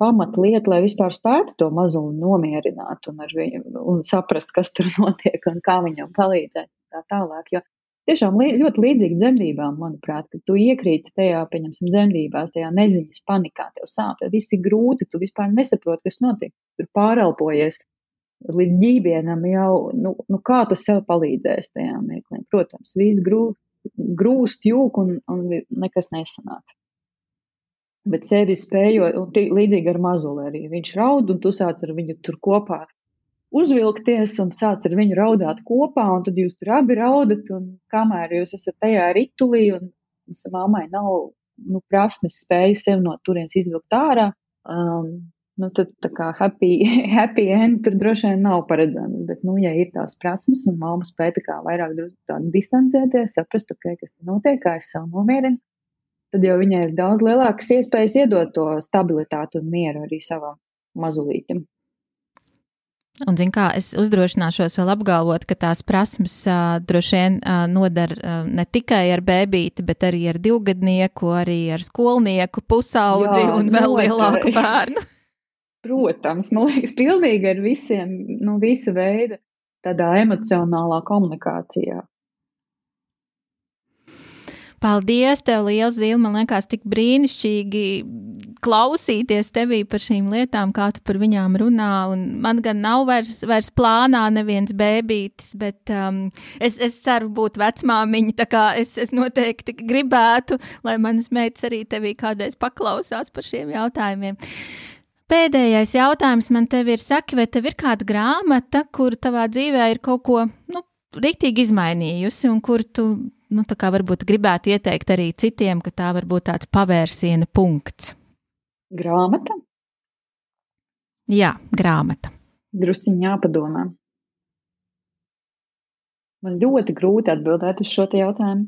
pamatlieta, lai vispār spētu to mazuli nomierināt un, viņu, un saprast, kas tur notiek un kā viņam palīdzēt. Tā tālāk. Jo tiešām li, ļoti līdzīgi dzemdībām, manuprāt, ka tu iekrīti tajā, pieņemsim, dzemdībās, tajā neziņas panikā, tev sāp, tad viss ir grūti, tu vispār nesaproti, kas notiek. Tur pārelpojies līdz ģībienam jau, nu, nu kā tu sev palīdzēsi tajā mirklī. Protams, viss grūst, grūst jūk un, un nekas nesanāk bet sevi spējot, un tī, līdzīgi ar mazuli arī. Viņš raud, un tu sāc ar viņu tur kopā uzvilkties un sāc ar viņu raudāt kopā, un tad jūs tur abi raudat, un kamēr jūs esat tajā ritulī, un, un mammai nav, nu, prasmes spēja sevi no turienes izvilkt ārā, um, nu, tad tā kā happy, happy end tur droši vien nav paredzams, bet, nu, ja ir tās prasmes, un mamma spēja tā kā vairāk distancēties, saprast, ok, kas te notiek, kā es savu nomierinu, tad jau viņai ir daudz lielākas iespējas iedot to stabilitāti un mieru arī savam mazulītim. Un, zin kā, es uzdrošināšos vēl apgalvot, ka tās prasmes uh, droši vien uh, nodara uh, ne tikai ar bērnu, bet arī ar divgadnieku, arī ar skolnieku, pusaudzi Jā, un vēl noteikti. lielāku bērnu. Protams, man liekas, pilnīgi ar visiem, nu, visa veida tādā emocionālā komunikācijā. Paldies, tev liels zīle. Man liekas, tik brīnišķīgi klausīties tevī par šīm lietām, kā tu par viņām runā. Un man gan nav vairs, vairs plānā neviens bēbītis, bet um, es, es ceru būt vecmāmiņa. Tā kā es, es noteikti gribētu, lai manas meitas arī tevī kādreiz paklausās par šiem jautājumiem. Pēdējais jautājums man te ir, saki, vai tev ir kāda grāmata, kur tavā dzīvē ir kaut ko, nu, rīktīgi izmainījusi un kur tu nu, varbūt gribētu ieteikt arī citiem, ka tā var būt tāds pavērsiena punkts? Grāmata? Jā, grāmata. Drusciņā jāpadomā. Man ļoti grūti atbildēt uz šo jautājumu.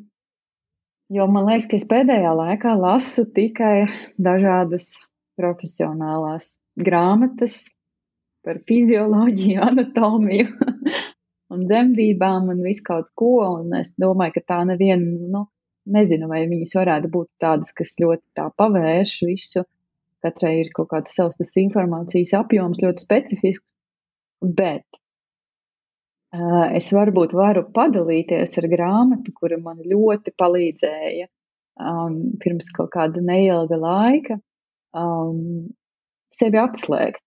Jo man liekas, ka es pēdējā laikā lasu tikai dažādas profesionālās grāmatas par fizioloģiju, anatomiju, un dzemdībām un visu kaut ko. Un es domāju, ka tā neviena, nu, nezinu, vai viņas varētu būt tādas, kas ļoti tā pavērš visu. Katrai ir kaut kāds savs tas informācijas apjoms ļoti specifisks. Bet uh, es varbūt varu padalīties ar grāmatu, kura man ļoti palīdzēja um, pirms kaut kāda neilga laika um, sevi atslēgt.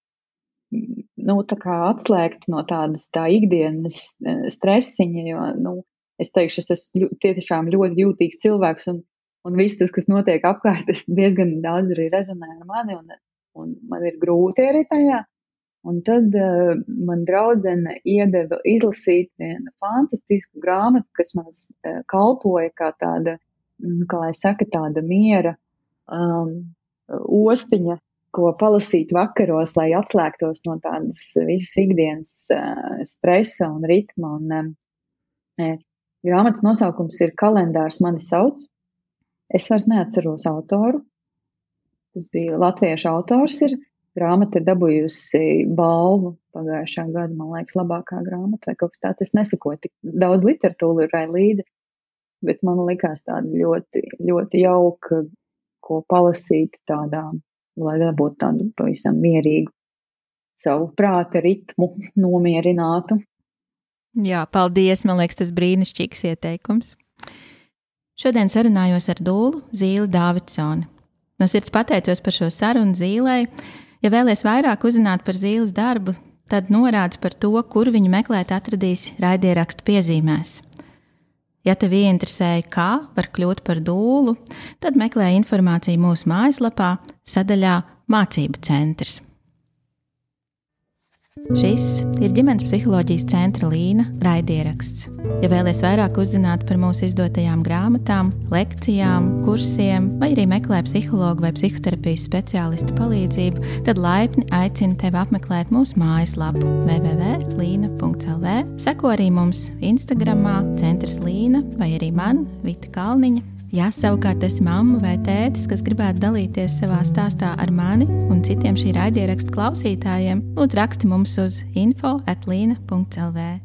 Nu, tā kā atslēgt no tādas tā ikdienas stresiņa, jo, nu, es teikšu, es esmu tiešām ļoti jūtīgs cilvēks un, un viss tas, kas notiek apkārt, tas diezgan daudz arī rezonē ar mani un, un man ir grūti arī tajā. Un tad uh, man draudzene iedeva izlasīt vienu fantastisku grāmatu, kas man uh, kalpoja kā tāda, mm, kā lai saka, tāda miera um, ostiņa, ko palasīt vakaros, lai atslēgtos no tādas visas ikdienas uh, stresa un ritma. Un, um, grāmatas nosaukums ir Kalendārs mani sauc. Es vairs neatceros autoru. Tas bija latviešu autors. Ir, grāmata ir dabūjusi balvu pagājušā gada, man liekas, labākā grāmata vai kaut kas tāds. Es nesakoju tik daudz literatūrai līdzi, bet man likās tāda ļoti, ļoti jauka, ko palasīt tādā, lai dabūtu tādu pavisam mierīgu savu prāta ritmu nomierinātu. Jā, paldies, man liekas, tas brīnišķīgs ieteikums. Šodien sarunājos ar Dūlu Zīli Dāvidsoni. No sirds pateicos par šo sarunu Zīlei. Ja vēlaties vairāk uzzināt par zīles darbu, tad norādes par to, kur viņu meklēt, atradīs raidierakstu piezīmēs. Ja tev ieinteresēja, kā var kļūt par dūlu, tad meklē informāciju mūsu mājaslapā, sadaļā Mācību centrs. Šis ir ģimenes psiholoģijas centra Līna raidieraksts. Ja vēlaties vairāk uzzināt par mūsu izdotajām grāmatām, lekcijām, kursiem, vai arī meklē psihologu vai psihoterapijas speciālistu palīdzību, tad laipni aicinu tevi apmeklēt mūsu mājaslapu www.līna.lv. Seko arī mums Instagram, Centrs Līna vai arī man, Vita Kalniņa Ja savukārt esi mamma vai tētis, kas gribētu dalīties savā stāstā ar mani un citiem šī raidierakstu klausītājiem, lūdzu raksti mums uz info atlīna.lv.